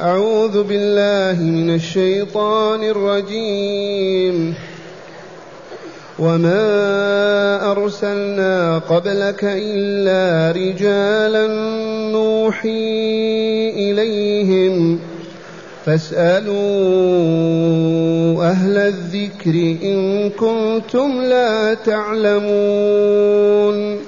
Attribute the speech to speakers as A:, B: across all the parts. A: أعوذ بالله من الشيطان الرجيم وما أرسلنا قبلك إلا رجالا نوحي إليهم فاسألوا أهل الذكر إن كنتم لا تعلمون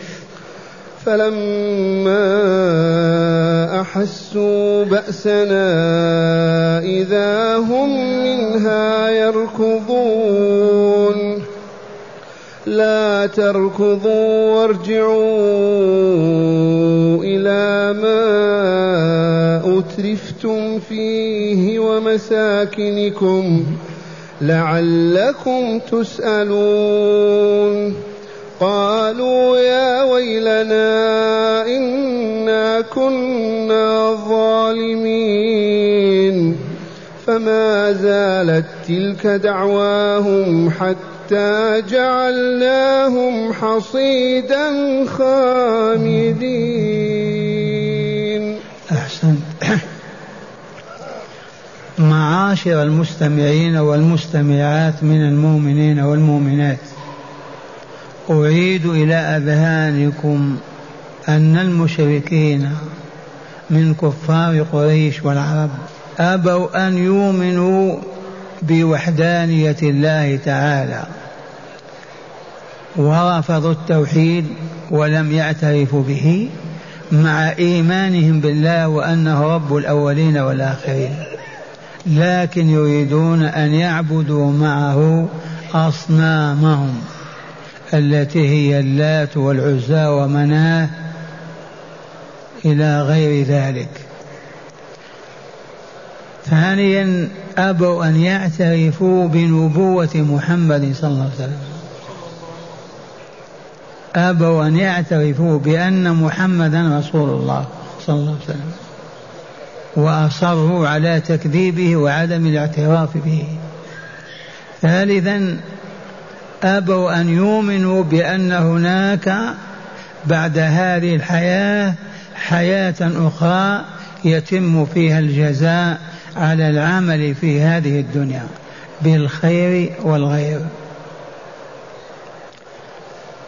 A: فلما أحسوا بأسنا إذا هم منها يركضون لا تركضوا وارجعوا إلى ما أترفتم فيه ومساكنكم لعلكم تسألون قالوا يا ويلنا إنا كنا ظالمين فما زالت تلك دعواهم حتى جعلناهم حصيدا خامدين
B: أحسنت معاشر المستمعين والمستمعات من المؤمنين والمؤمنات أعيد إلى أذهانكم أن المشركين من كفار قريش والعرب أبوا أن يؤمنوا بوحدانية الله تعالى ورفضوا التوحيد ولم يعترفوا به مع إيمانهم بالله وأنه رب الأولين والآخرين لكن يريدون أن يعبدوا معه أصنامهم التي هي اللات والعزى ومناه إلى غير ذلك ثانيا أبوا أن يعترفوا بنبوة محمد صلى الله عليه وسلم أبوا أن يعترفوا بأن محمدا رسول الله صلى الله عليه وسلم وأصروا على تكذيبه وعدم الاعتراف به ثالثا أبوا أن يؤمنوا بأن هناك بعد هذه الحياة حياة أخرى يتم فيها الجزاء على العمل في هذه الدنيا بالخير والغير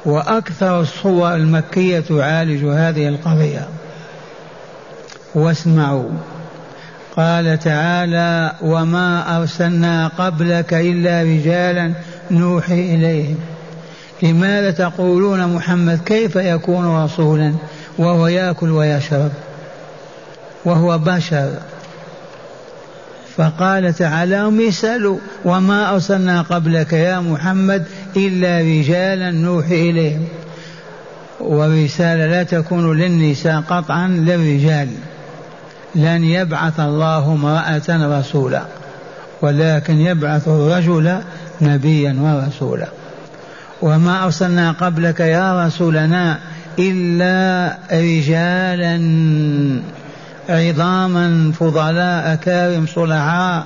B: وأكثر الصور المكية تعالج هذه القضية واسمعوا قال تعالى وما أرسلنا قبلك إلا رجالا نوحي إليهم لماذا تقولون محمد كيف يكون رسولا وهو ياكل ويشرب وهو بشر فقال تعالى مثل وما أرسلنا قبلك يا محمد إلا رجالا نوحي إليهم والرسالة لا تكون للنساء قطعا للرجال لن يبعث الله امرأة رسولا ولكن يبعث الرجل نبيا ورسولا وما أرسلنا قبلك يا رسولنا إلا رجالا عظاما فضلاء كارم صلحاء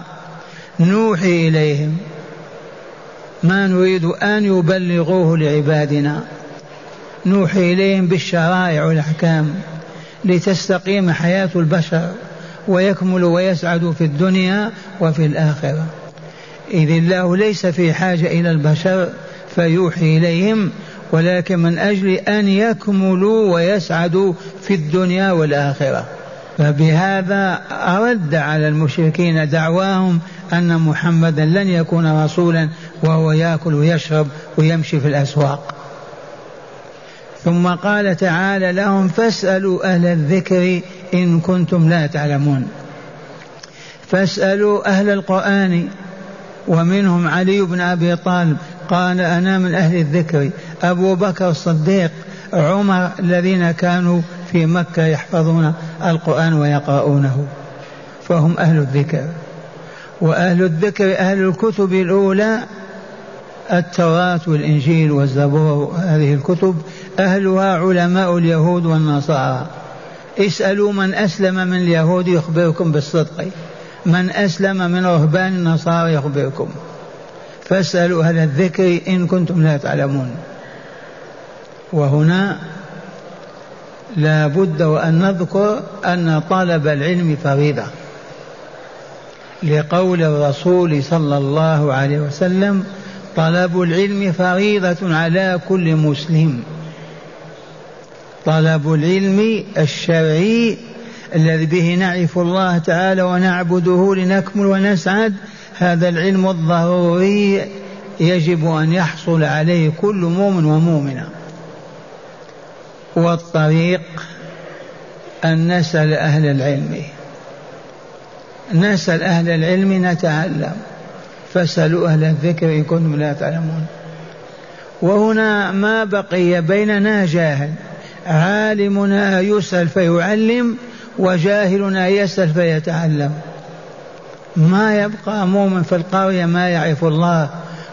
B: نوحي إليهم ما نريد أن يبلغوه لعبادنا نوحي إليهم بالشرائع والأحكام لتستقيم حياة البشر ويكمل ويسعد في الدنيا وفي الآخرة إذ الله ليس في حاجة إلى البشر فيوحي إليهم ولكن من أجل أن يكملوا ويسعدوا في الدنيا والآخرة فبهذا أرد على المشركين دعواهم أن محمدا لن يكون رسولا وهو يأكل ويشرب ويمشي في الأسواق ثم قال تعالى لهم فاسألوا أهل الذكر إن كنتم لا تعلمون فاسألوا أهل القرآن ومنهم علي بن أبي طالب قال أنا من أهل الذكر أبو بكر الصديق عمر الذين كانوا في مكة يحفظون القرآن ويقرؤونه فهم أهل الذكر وأهل الذكر أهل الكتب الأولى التوراة والإنجيل والزبور هذه الكتب أهلها علماء اليهود والنصارى اسألوا من أسلم من اليهود يخبركم بالصدق من أسلم من رهبان النصارى يخبركم فاسألوا أهل الذكر إن كنتم لا تعلمون وهنا لا بد وأن نذكر أن طلب العلم فريضة لقول الرسول صلى الله عليه وسلم طلب العلم فريضة على كل مسلم طلب العلم الشرعي الذي به نعرف الله تعالى ونعبده لنكمل ونسعد هذا العلم الضروري يجب أن يحصل عليه كل مؤمن ومؤمنة والطريق أن نسأل أهل العلم نسأل أهل العلم نتعلم فاسألوا أهل الذكر إن كنتم لا تعلمون وهنا ما بقي بيننا جاهل عالمنا يسأل فيعلم وجاهل أن يسأل فيتعلم ما يبقى مؤمن في القرية ما يعرف الله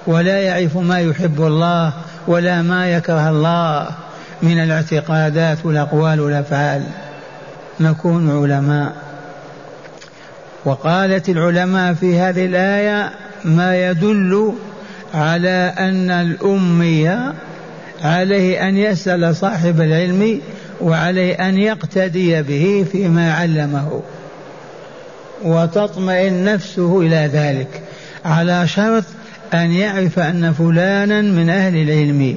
B: ولا يعرف ما يحب الله ولا ما يكره الله من الاعتقادات والأقوال والأفعال نكون علماء وقالت العلماء في هذه الآية ما يدل على أن الأمي عليه أن يسأل صاحب العلم وعليه أن يقتدي به فيما علمه وتطمئن نفسه إلى ذلك على شرط أن يعرف أن فلانا من أهل العلم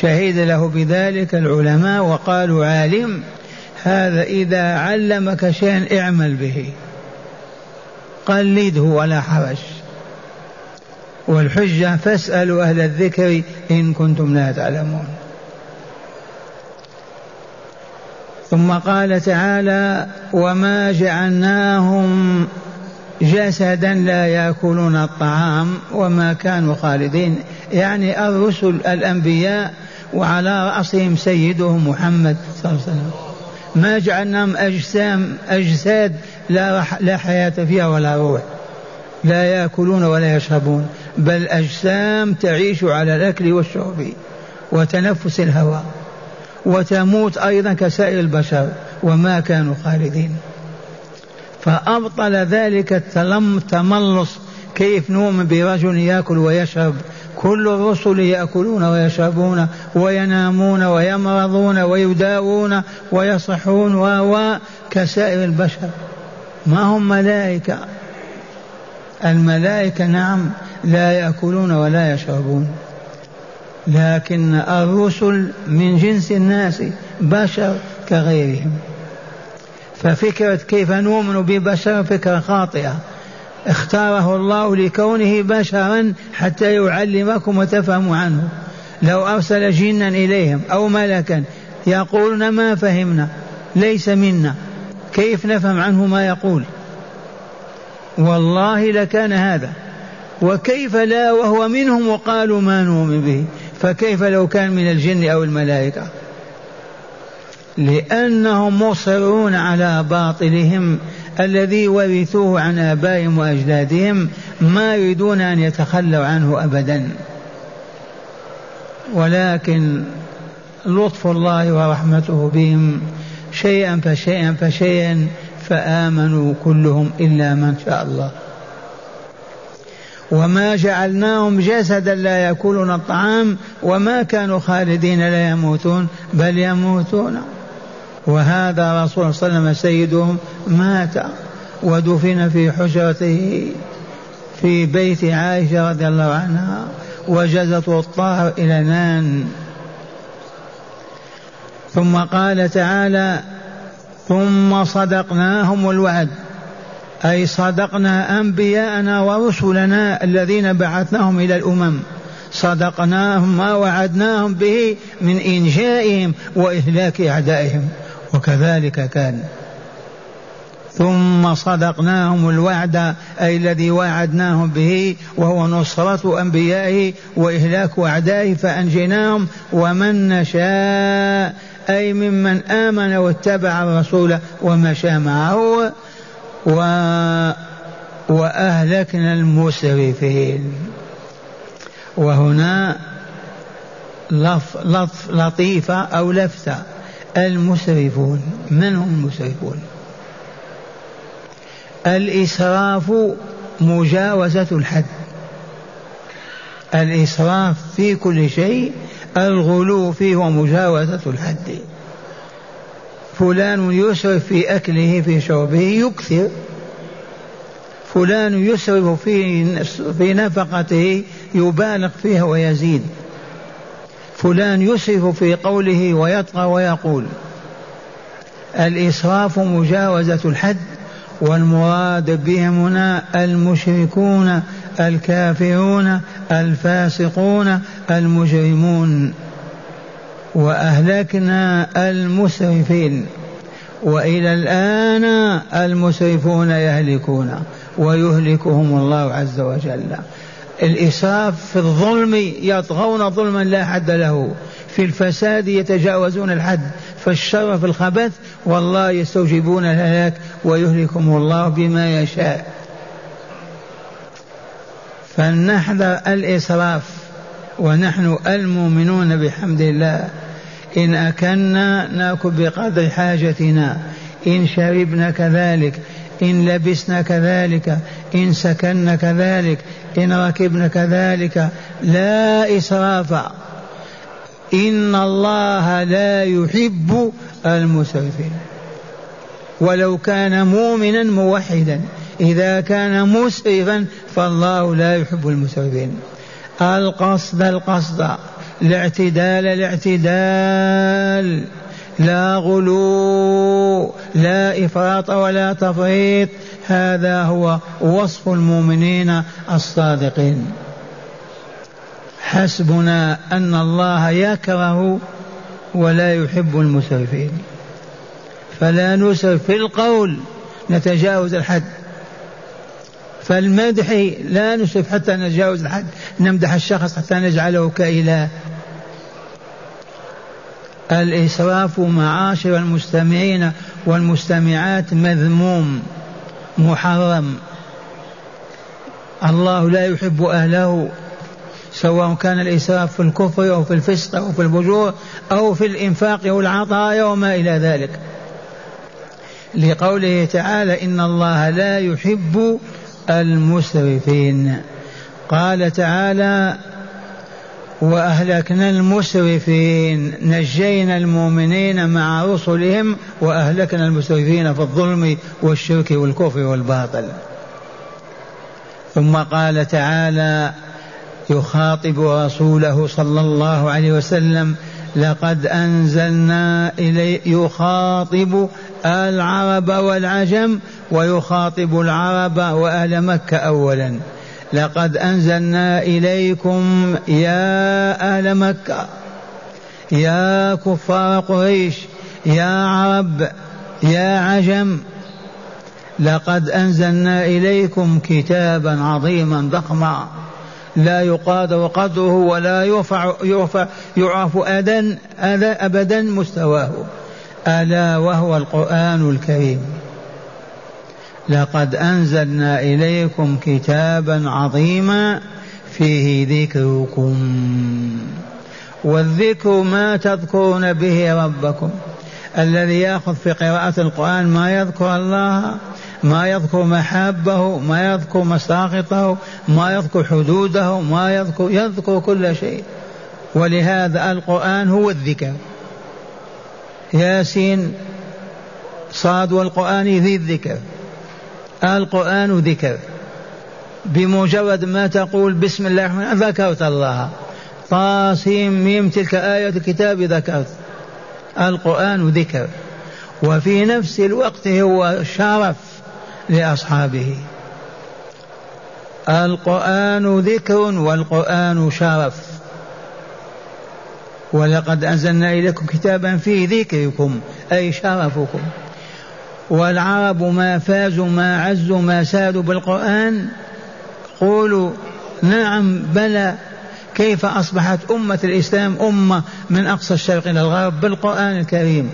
B: شهد له بذلك العلماء وقالوا عالم هذا إذا علمك شيئا اعمل به قلده ولا حرج والحجة فاسألوا أهل الذكر إن كنتم لا تعلمون ثم قال تعالى وما جعلناهم جسدا لا ياكلون الطعام وما كانوا خالدين يعني الرسل الانبياء وعلى راسهم سيدهم محمد صلى الله عليه وسلم ما جعلناهم اجسام اجساد لا لا حياه فيها ولا روح لا ياكلون ولا يشربون بل اجسام تعيش على الاكل والشرب وتنفس الهواء وتموت أيضا كسائر البشر وما كانوا خالدين فأبطل ذلك التملص كيف نؤمن برجل يأكل ويشرب كل الرسل يأكلون ويشربون وينامون ويمرضون ويداوون ويصحون و كسائر البشر ما هم ملائكة الملائكة نعم لا يأكلون ولا يشربون لكن الرسل من جنس الناس بشر كغيرهم ففكرة كيف نؤمن ببشر فكرة خاطئة اختاره الله لكونه بشرا حتى يعلمكم وتفهموا عنه لو أرسل جنا إليهم أو ملكا يقولون ما فهمنا ليس منا كيف نفهم عنه ما يقول والله لكان هذا وكيف لا وهو منهم وقالوا ما نؤمن به فكيف لو كان من الجن أو الملائكة لأنهم مصرون على باطلهم الذي ورثوه عن آبائهم وأجدادهم ما يريدون أن يتخلوا عنه أبدا ولكن لطف الله ورحمته بهم شيئا فشيئا فشيئا فآمنوا كلهم إلا من شاء الله وما جعلناهم جسدا لا ياكلون الطعام وما كانوا خالدين لا يموتون بل يموتون وهذا رسول صلى الله عليه وسلم سيدهم مات ودفن في حجرته في بيت عائشه رضي الله عنها وجزته الطاهر الى نان ثم قال تعالى ثم صدقناهم الوعد أي صدقنا أنبياءنا ورسلنا الذين بعثناهم إلى الأمم صدقناهم ما وعدناهم به من إنجائهم وإهلاك أعدائهم وكذلك كان ثم صدقناهم الوعد أي الذي وعدناهم به وهو نصرة أنبيائه وإهلاك أعدائه فأنجيناهم ومن نشاء أي ممن آمن واتبع الرسول ومشى معه و وأهلكنا المسرفين وهنا لف لف لطيفة أو لفتة المسرفون من هم المسرفون الإسراف مجاوزة الحد الإسراف في كل شيء الغلو فيه ومجاوزة الحد فلان يسرف في أكله في شربه يكثر فلان يسرف في في نفقته يبالغ فيها ويزيد فلان يسرف في قوله ويطغى ويقول الإسراف مجاوزة الحد والمراد بهم هنا المشركون الكافرون الفاسقون المجرمون وأهلكنا المسرفين وإلى الآن المسرفون يهلكون ويهلكهم الله عز وجل الإسراف في الظلم يطغون ظلما لا حد له في الفساد يتجاوزون الحد في الشر في الخبث والله يستوجبون الهلاك ويهلكهم الله بما يشاء فلنحذر الإسراف ونحن المؤمنون بحمد الله إن أكلنا نأكل بقدر حاجتنا إن شربنا كذلك إن لبسنا كذلك إن سكننا كذلك إن ركبنا كذلك لا إسراف إن الله لا يحب المسرفين ولو كان مؤمنا موحدا إذا كان مسرفا فالله لا يحب المسرفين القصد القصد لا اعتدال الاعتدال لا غلو لا إفراط ولا تفريط هذا هو وصف المؤمنين الصادقين حسبنا أن الله يكره ولا يحب المسرفين فلا نسرف في القول نتجاوز الحد فالمدح لا نشرف حتى نتجاوز الحد نمدح الشخص حتى نجعله كإله الإسراف معاشر المستمعين والمستمعات مذموم محرم الله لا يحب أهله سواء كان الإسراف في الكفر أو في الفسق أو في الفجور أو في الإنفاق أو العطايا وما إلى ذلك لقوله تعالى إن الله لا يحب المسرفين قال تعالى واهلكنا المسرفين نجينا المؤمنين مع رسلهم واهلكنا المسرفين في الظلم والشرك والكفر والباطل ثم قال تعالى يخاطب رسوله صلى الله عليه وسلم لقد أنزلنا إلي يخاطب العرب والعجم ويخاطب العرب وأهل مكة أولا لقد أنزلنا إليكم يا أهل مكة يا كفار قريش يا عرب يا عجم لقد أنزلنا إليكم كتابا عظيما ضخما لا يقاد وقدره ولا يرفع يرفع يعرف أدا أبدا مستواه ألا وهو القرآن الكريم لقد أنزلنا إليكم كتابا عظيما فيه ذكركم والذكر ما تذكرون به ربكم الذي ياخذ في قراءة القرآن ما يذكر الله ما يذكر محابه ما يذكر مساقطه ما يذكر حدوده ما يذكر يذكر كل شيء ولهذا القرآن هو الذكر ياسين صاد والقرآن ذي الذكر القرآن ذكر بمجرد ما تقول بسم الله الرحمن ذكرت الله طاسيم ميم تلك آية الكتاب ذكرت القرآن ذكر وفي نفس الوقت هو شرف لأصحابه القرآن ذكر والقرآن شرف ولقد أنزلنا إليكم كتابا فيه ذكركم أي شرفكم والعرب ما فازوا ما عزوا ما سادوا بالقرآن قولوا نعم بلى كيف أصبحت أمة الإسلام أمة من أقصى الشرق إلى الغرب بالقرآن الكريم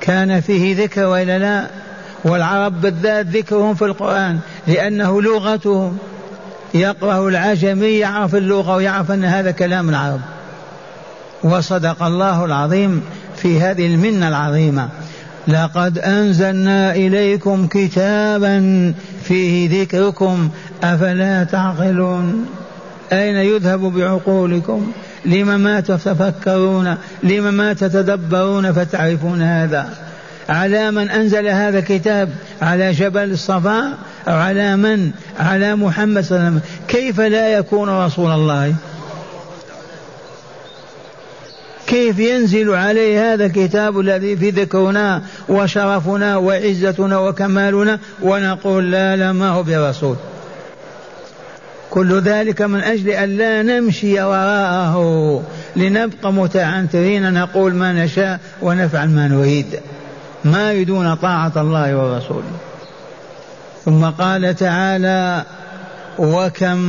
B: كان فيه ذكر وإلا لا والعرب بالذات ذكرهم في القرآن لأنه لغتهم يقرأ العجمي يعرف اللغة ويعرف أن هذا كلام العرب وصدق الله العظيم في هذه المنة العظيمة لقد أنزلنا إليكم كتابا فيه ذكركم أفلا تعقلون أين يذهب بعقولكم لما ما تتفكرون لما ما تتدبرون فتعرفون هذا على من أنزل هذا الكتاب على جبل الصفا أو على من على محمد صلى الله عليه وسلم كيف لا يكون رسول الله كيف ينزل عليه هذا الكتاب الذي في ذكرنا وشرفنا وعزتنا وكمالنا ونقول لا لا ما هو برسول كل ذلك من أجل أن لا نمشي وراءه لنبقى متعنترين نقول ما نشاء ونفعل ما نريد ما يريدون طاعة الله ورسوله ثم قال تعالى وكم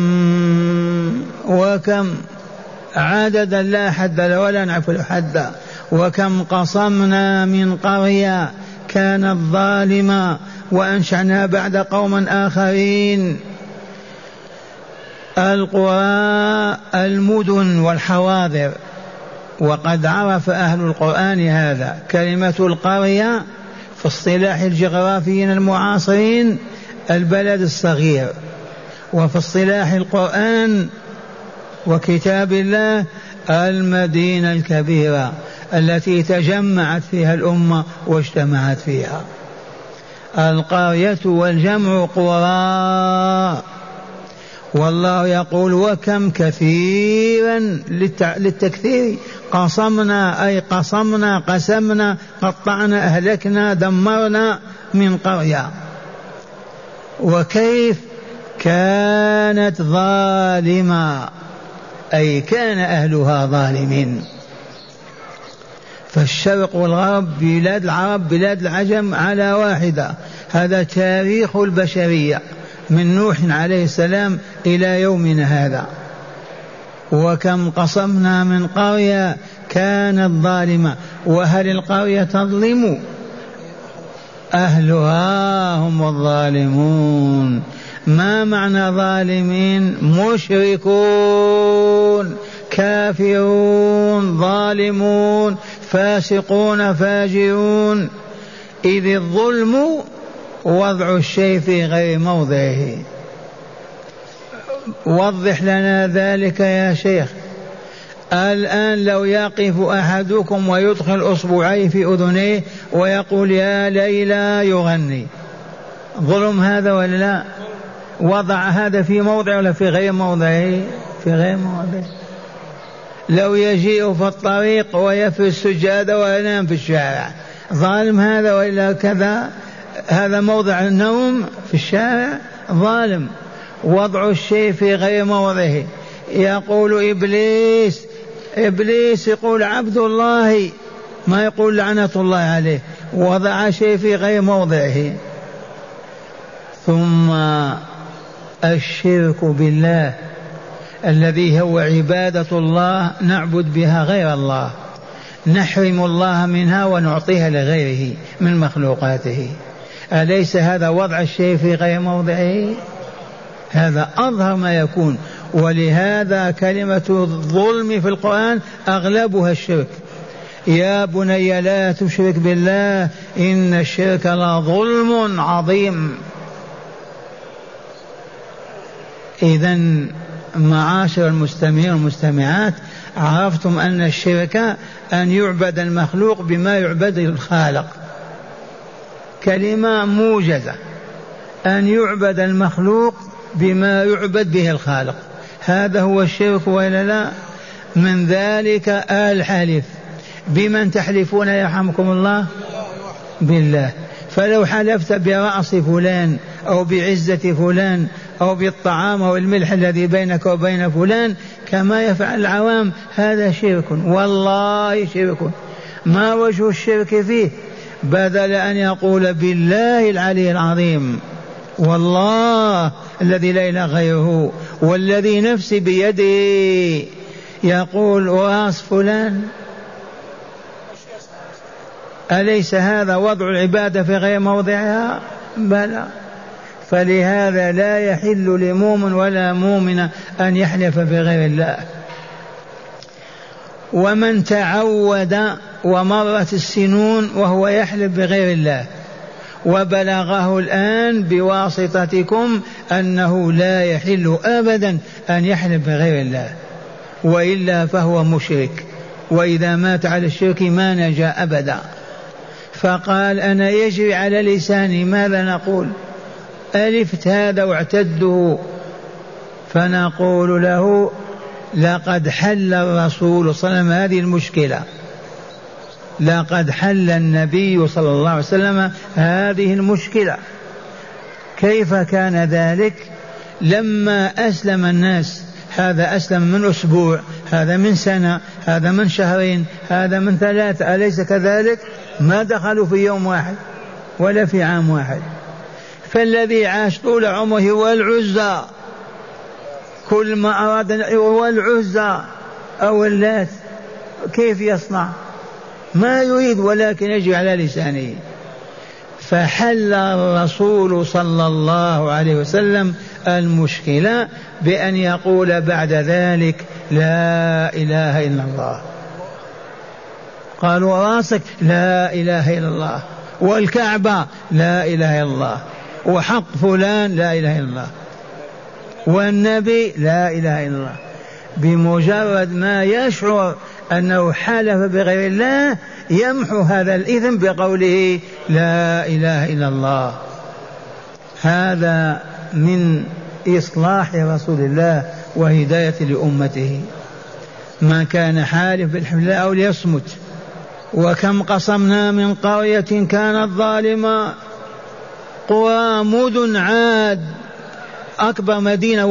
B: وكم عددا لا حد له ولا نعرف حدا وكم قصمنا من قرية كانت ظالمة وأنشأنا بعد قوما آخرين القرى المدن والحواضر وقد عرف أهل القرآن هذا كلمة القرية في اصطلاح الجغرافيين المعاصرين البلد الصغير وفي اصطلاح القرآن وكتاب الله المدينة الكبيرة التي تجمعت فيها الأمة واجتمعت فيها القرية والجمع قرى والله يقول وكم كثيرا للتكثير قصمنا أي قصمنا قسمنا قطعنا أهلكنا دمرنا من قرية وكيف كانت ظالمة أي كان أهلها ظالمين فالشرق والغرب بلاد العرب بلاد العجم على واحدة هذا تاريخ البشرية من نوح عليه السلام إلى يومنا هذا وكم قصمنا من قرية كانت ظالمة وهل القرية تظلم أهلها هم الظالمون ما معنى ظالمين مشركون كافرون ظالمون فاسقون فاجرون إذ الظلم وضع الشيء في غير موضعه وضح لنا ذلك يا شيخ الآن لو يقف أحدكم ويدخل أصبعيه في أذنيه ويقول يا ليلى يغني ظلم هذا ولا لا وضع هذا في موضع ولا في غير موضعه في غير موضعه لو يجيء في الطريق ويفي السجادة وينام في الشارع ظالم هذا وإلا كذا هذا موضع النوم في الشارع ظالم وضع الشيء في غير موضعه يقول ابليس ابليس يقول عبد الله ما يقول لعنه الله عليه وضع شيء في غير موضعه ثم الشرك بالله الذي هو عباده الله نعبد بها غير الله نحرم الله منها ونعطيها لغيره من مخلوقاته أليس هذا وضع الشيء في غير موضعه هذا أظهر ما يكون ولهذا كلمة الظلم في القرآن أغلبها الشرك يا بني لا تشرك بالله إن الشرك لظلم عظيم إذا معاشر المستمعين والمستمعات عرفتم أن الشرك أن يعبد المخلوق بما يعبد الخالق كلمة موجزة أن يعبد المخلوق بما يعبد به الخالق هذا هو الشرك والا لا من ذلك الحلف بمن تحلفون يرحمكم الله بالله فلو حلفت برأس فلان أو بعزة فلان أو بالطعام أو الملح الذي بينك وبين فلان كما يفعل العوام هذا شرك والله شرك ما وجه الشرك فيه بدل أن يقول بالله العلي العظيم والله الذي لا إله غيره والذي نفسي بيده يقول وأص فلان أليس هذا وضع العبادة في غير موضعها بلى فلهذا لا يحل لمؤمن ولا مؤمن أن يحلف بغير الله ومن تعود ومرت السنون وهو يحلف بغير الله وبلغه الآن بواسطتكم أنه لا يحل أبدا أن يحلف بغير الله وإلا فهو مشرك وإذا مات على الشرك ما نجا أبدا فقال أنا يجري على لساني ماذا نقول ألفت هذا واعتده فنقول له لقد حل الرسول صلى الله عليه وسلم هذه المشكله لقد حل النبي صلى الله عليه وسلم هذه المشكله كيف كان ذلك لما اسلم الناس هذا اسلم من اسبوع هذا من سنه هذا من شهرين هذا من ثلاثه اليس كذلك ما دخلوا في يوم واحد ولا في عام واحد فالذي عاش طول عمره والعزى كل ما أراد هو العزى أو اللات كيف يصنع ما يريد ولكن يجي على لسانه فحل الرسول صلى الله عليه وسلم المشكلة بأن يقول بعد ذلك لا إله إلا الله قالوا راسك لا إله إلا الله والكعبة لا إله إلا الله وحق فلان لا إله إلا الله والنبي لا إله إلا الله بمجرد ما يشعر أنه حلف بغير الله يمحو هذا الإثم بقوله لا إله إلا الله هذا من إصلاح رسول الله وهداية لأمته من كان حالف بالحمد لله أو ليصمت وكم قصمنا من قرية كانت ظالمة قوى مدن عاد أكبر مدينة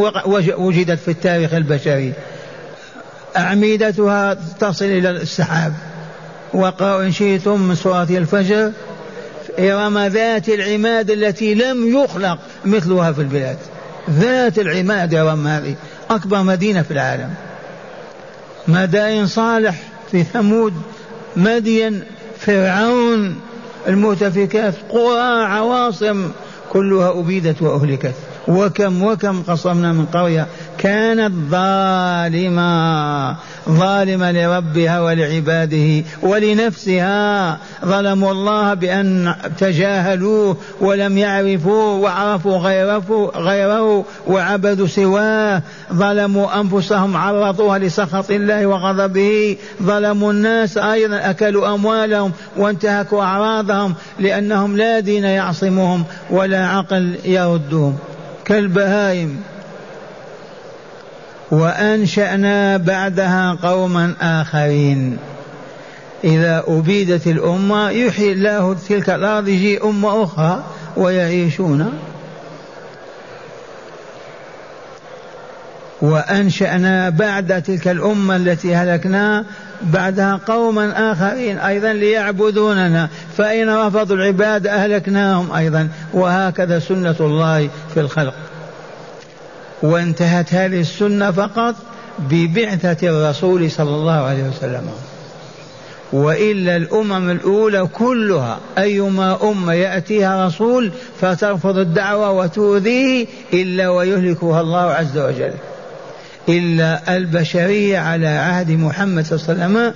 B: وجدت في التاريخ البشري أعمدتها تصل إلى السحاب وقرأوا إن شئتم من سورة الفجر إرم ذات العماد التي لم يخلق مثلها في البلاد ذات العماد إرم هذه أكبر مدينة في العالم مدائن صالح في ثمود مدين فرعون المؤتفكات قرى عواصم كلها أبيدت وأهلكت وكم وكم قصمنا من قرية كانت ظالمة ظالمة لربها ولعباده ولنفسها ظلموا الله بأن تجاهلوه ولم يعرفوه وعرفوا غيره, غيره وعبدوا سواه ظلموا أنفسهم عرضوها لسخط الله وغضبه ظلموا الناس أيضا أكلوا أموالهم وانتهكوا أعراضهم لأنهم لا دين يعصمهم ولا عقل يردهم كالبهائم وأنشأنا بعدها قوما آخرين إذا أبيدت الأمة يحيي الله تلك الأرض يجي أمة أخرى ويعيشون وأنشأنا بعد تلك الأمة التي هلكنا بعدها قوما آخرين أيضا ليعبدوننا فإن رفضوا العباد أهلكناهم أيضا وهكذا سنة الله في الخلق وانتهت هذه السنة فقط ببعثة الرسول صلى الله عليه وسلم والا الامم الاولى كلها ايما امه ياتيها رسول فترفض الدعوه وتؤذيه الا ويهلكها الله عز وجل إلا البشرية على عهد محمد صلى الله عليه وسلم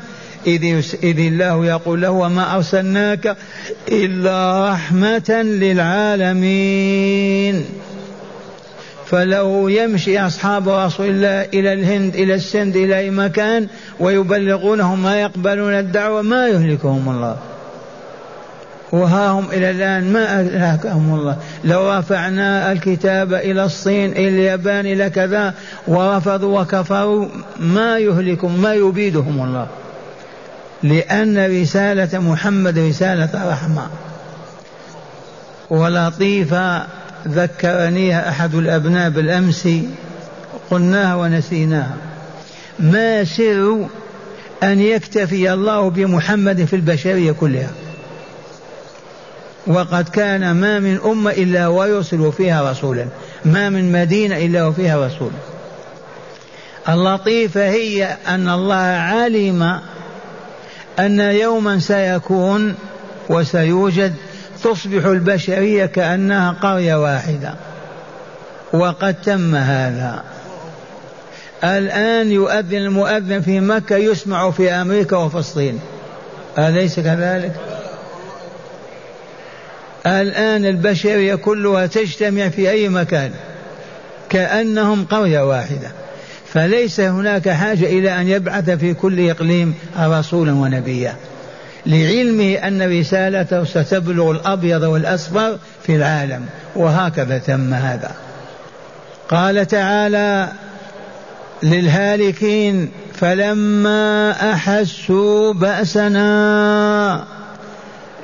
B: إذ الله يقول له وما أرسلناك إلا رحمة للعالمين فلو يمشي أصحاب رسول الله إلى الهند إلى السند إلى أي مكان ويبلغونهم ما يقبلون الدعوة ما يهلكهم الله وها هم إلى الآن ما أهلكهم الله لو رفعنا الكتاب إلى الصين إلى اليابان إلى كذا ورفضوا وكفروا ما يهلكهم ما يبيدهم الله لأن رسالة محمد رسالة رحمة ولطيفة ذكرنيها أحد الأبناء بالأمس قلناها ونسيناها ما سر أن يكتفي الله بمحمد في البشرية كلها وقد كان ما من أمة إلا ويرسل فيها رسولا ما من مدينة إلا وفيها رسول اللطيفة هي أن الله علم أن يوما سيكون وسيوجد تصبح البشرية كأنها قرية واحدة وقد تم هذا الآن يؤذن المؤذن في مكة يسمع في أمريكا وفلسطين أليس كذلك؟ الآن البشرية كلها تجتمع في أي مكان كأنهم قرية واحدة فليس هناك حاجة إلى أن يبعث في كل إقليم رسولا ونبيا لعلمه أن رسالته ستبلغ الأبيض والأصفر في العالم وهكذا تم هذا قال تعالى للهالكين فلما أحسوا بأسنا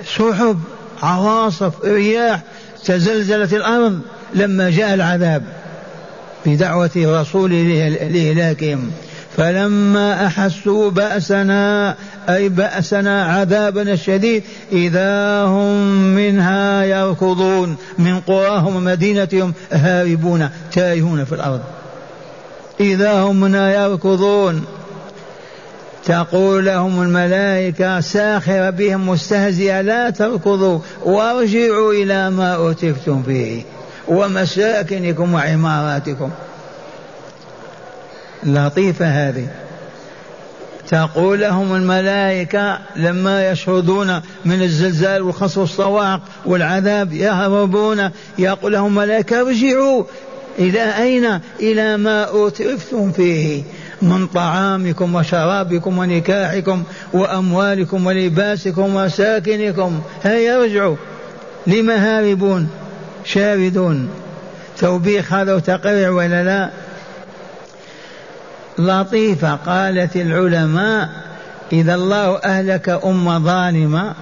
B: سحب عواصف رياح تزلزلت الأرض لما جاء العذاب بدعوة الرسول لإهلاكهم فلما أحسوا بأسنا أي بأسنا عذابنا الشديد إذا هم منها يركضون من قراهم ومدينتهم هاربون تائهون في الأرض إذا هم منها يركضون تقول لهم الملائكة ساخرة بهم مستهزئة لا تركضوا وارجعوا إلى ما أوتفتم فيه ومساكنكم وعماراتكم لطيفة هذه تقول لهم الملائكة لما يشهدون من الزلزال والخص والصواعق والعذاب يهربون يقول لهم الملائكة ارجعوا إلى أين؟ إلى ما أوتفتم فيه من طعامكم وشرابكم ونكاحكم وأموالكم ولباسكم وساكنكم هيا ارجعوا لما هاربون شاردون توبيخ هذا وتقرع ولا لا لطيفة قالت العلماء إذا الله أهلك أمة ظالمة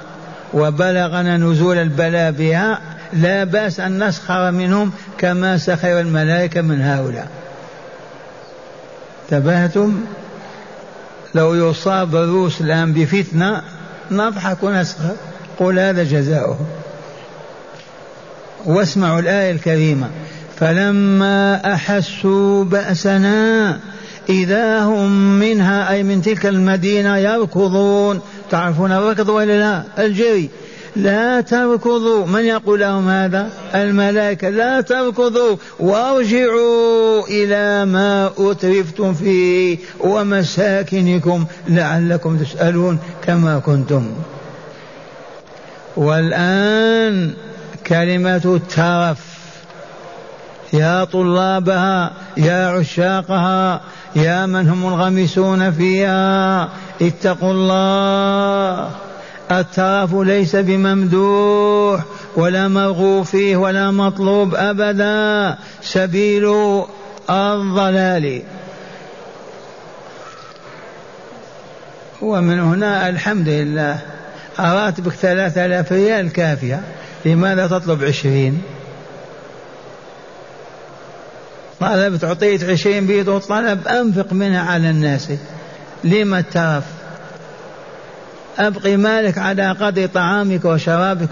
B: وبلغنا نزول البلاء بها لا بأس أن نسخر منهم كما سخر الملائكة من هؤلاء انتبهتم لو يصاب الروس الآن بفتنة نضحك ونسخر قل هذا جزاؤه واسمعوا الآية الكريمة فلما أحسوا بأسنا إذا هم منها أي من تلك المدينة يركضون تعرفون الركض ولا لا الجري لا تركضوا من يقول لهم هذا الملائكة لا تركضوا وارجعوا إلى ما أترفتم فيه ومساكنكم لعلكم تسألون كما كنتم والآن كلمة الترف يا طلابها يا عشاقها يا من هم الغمسون فيها اتقوا الله الترف ليس بممدوح ولا مرغوب فيه ولا مطلوب أبدا سبيل الضلال ومن هنا الحمد لله راتبك ثلاثة آلاف ريال كافية لماذا تطلب عشرين طلبت أعطيت عشرين بيت وطلب أنفق منها على الناس لما الترف أبق مالك على قدر طعامك وشرابك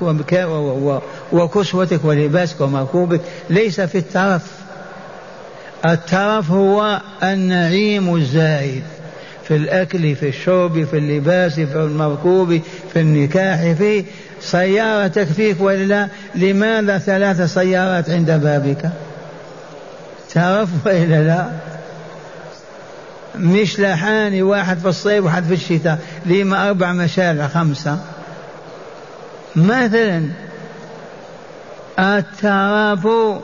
B: وكسوتك ولباسك ومركوبك ليس في الترف الترف هو النعيم الزائد في الأكل في الشرب في اللباس في المركوب في النكاح في سيارة تكفيك ولا لماذا ثلاث سيارات عند بابك ترف وإلا لا مشلحان واحد في الصيف وواحد في الشتاء لما أربع مشارع خمسة مثلا التراب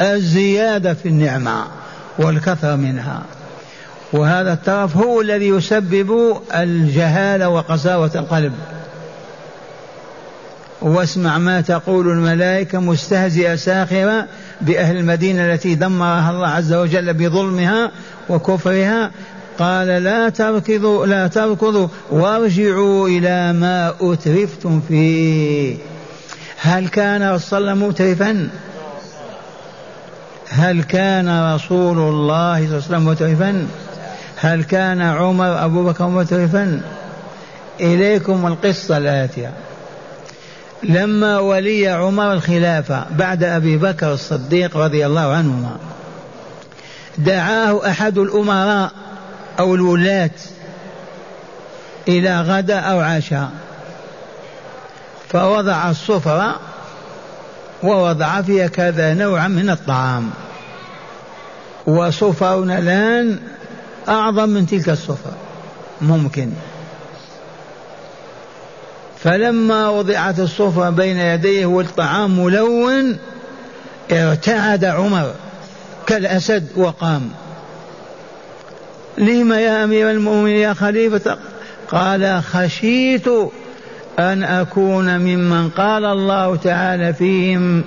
B: الزيادة في النعمة والكثرة منها وهذا الترف هو الذي يسبب الجهالة وقساوة القلب واسمع ما تقول الملائكة مستهزئة ساخرة بأهل المدينة التي دمرها الله عز وجل بظلمها وكفرها قال لا تركضوا لا تركضوا وارجعوا إلى ما أترفتم فيه هل كان صلى الله مترفا هل كان رسول الله صلى الله عليه وسلم مترفا هل كان عمر أبو بكر مترفا إليكم القصة الآتية لما ولي عمر الخلافة بعد أبي بكر الصديق رضي الله عنهما دعاه أحد الأمراء أو الولاة إلى غدا أو عشاء فوضع السفرة ووضع فيها كذا نوعا من الطعام وسفرنا الآن أعظم من تلك السفرة ممكن فلما وضعت الصفرة بين يديه والطعام ملون ارتعد عمر كالأسد وقام لم يا أمير المؤمنين يا خليفة قال خشيت أن أكون ممن قال الله تعالى فيهم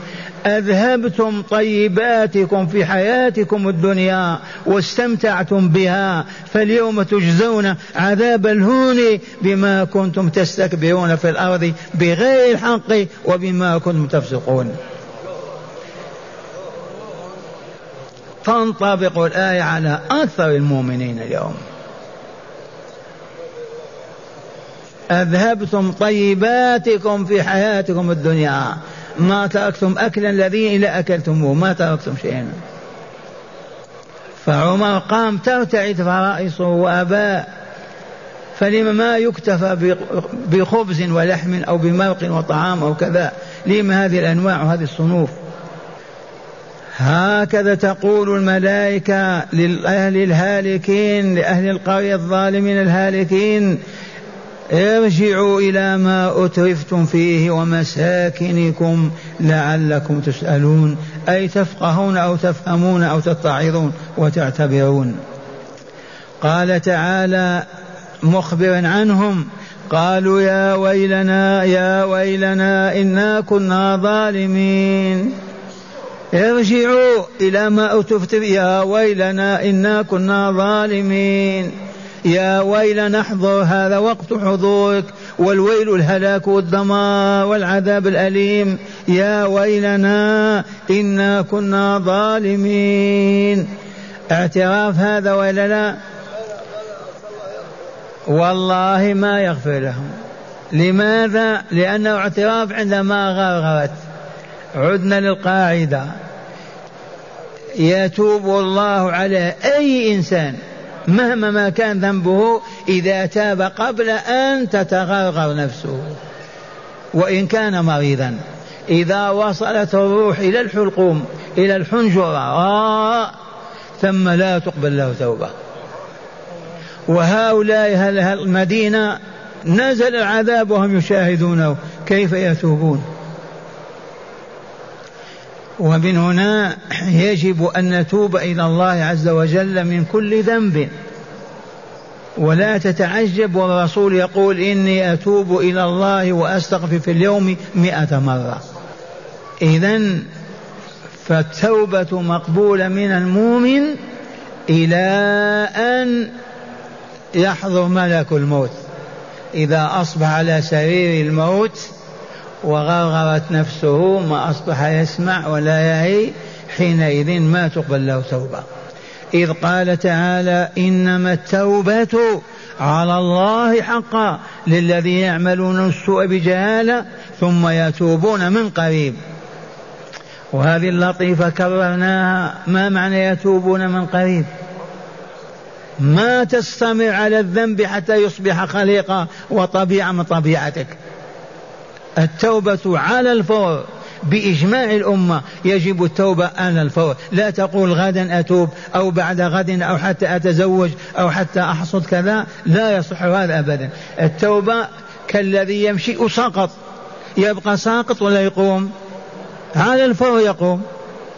B: أذهبتم طيباتكم في حياتكم الدنيا واستمتعتم بها فاليوم تجزون عذاب الهون بما كنتم تستكبرون في الأرض بغير الحق وبما كنتم تفسقون تنطبق الآية على أكثر المؤمنين اليوم أذهبتم طيباتكم في حياتكم الدنيا ما تركتم أكلا الذي إلا أكلتموه ما تركتم شيئا فعمر قام ترتعد فرائصه وأباء فلما ما يكتفى بخبز ولحم أو بمرق وطعام أو كذا لما هذه الأنواع وهذه الصنوف هكذا تقول الملائكة لأهل الهالكين لأهل القرية الظالمين الهالكين ارجعوا إلى ما أترفتم فيه ومساكنكم لعلكم تسألون أي تفقهون أو تفهمون أو تتعظون وتعتبرون قال تعالى مخبرا عنهم قالوا يا ويلنا يا ويلنا إنا كنا ظالمين ارجعوا إلى ما أترفتم يا ويلنا إنا كنا ظالمين يا ويل نحضر هذا وقت حضورك والويل الهلاك والدمار والعذاب الأليم يا ويلنا إنا كنا ظالمين اعتراف هذا ولا لا والله ما يغفر لهم لماذا لأنه اعتراف عندما غرغرت عدنا للقاعدة يتوب الله على أي إنسان مهما ما كان ذنبه إذا تاب قبل أن تتغرغر نفسه وإن كان مريضا إذا وصلت الروح إلى الحلقوم إلى الحنجرة آه ثم لا تقبل له توبة وهؤلاء المدينة نزل العذاب وهم يشاهدونه كيف يتوبون ومن هنا يجب أن نتوب إلى الله عز وجل من كل ذنب ولا تتعجب والرسول يقول إني أتوب إلى الله وأستغفر في اليوم مئة مرة إذا فالتوبة مقبولة من المؤمن إلى أن يحضر ملك الموت إذا أصبح على سرير الموت وغرغرت نفسه ما أصبح يسمع ولا يعي حينئذ ما تقبل له توبة إذ قال تعالى إنما التوبة على الله حقا للذين يعملون السوء بجهالة ثم يتوبون من قريب وهذه اللطيفة كررناها ما معنى يتوبون من قريب ما تستمر على الذنب حتى يصبح خليقة وطبيعة من طبيعتك التوبة على الفور بإجماع الأمة يجب التوبة على الفور لا تقول غدا أتوب أو بعد غد أو حتى أتزوج أو حتى أحصد كذا لا يصح هذا أبدا التوبة كالذي يمشي سقط يبقى ساقط ولا يقوم على الفور يقوم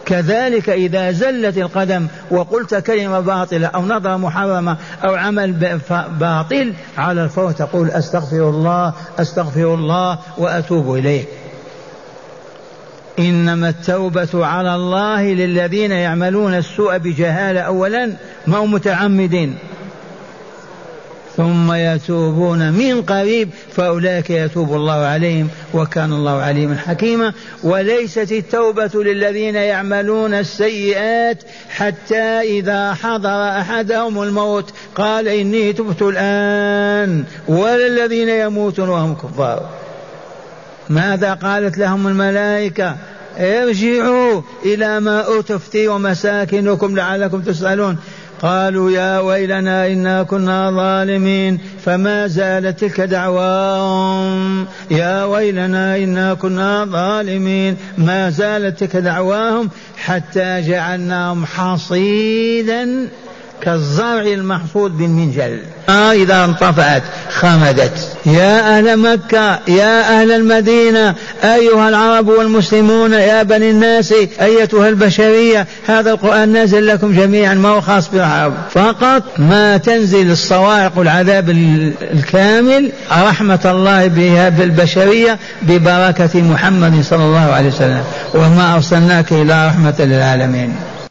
B: كذلك إذا زلت القدم وقلت كلمة باطلة أو نظرة محرمة أو عمل باطل على الفور تقول أستغفر الله أستغفر الله وأتوب إليه إنما التوبة على الله للذين يعملون السوء بجهالة أولا ما هم متعمدين ثم يتوبون من قريب فأولئك يتوب الله عليهم وكان الله عليما حكيما وليست التوبة للذين يعملون السيئات حتى إذا حضر أحدهم الموت قال إني تبت الآن ولا الذين يموتون وهم كفار ماذا قالت لهم الملائكة ارجعوا إلى ما أتفتي ومساكنكم لعلكم تسألون قالوا يا ويلنا إنا كنا ظالمين فما زالت تلك دعواهم يا ويلنا إنا كنا ظالمين ما زالت تلك دعواهم حتى جعلناهم حصيدا كالزرع المحصود بالمنجل آه إذا انطفأت خمدت يا أهل مكة يا أهل المدينة أيها العرب والمسلمون يا بني الناس أيتها البشرية هذا القرآن نازل لكم جميعا ما هو خاص بالعرب فقط ما تنزل الصواعق العذاب الكامل رحمة الله بها بالبشرية ببركة محمد صلى الله عليه وسلم وما أرسلناك إلا رحمة للعالمين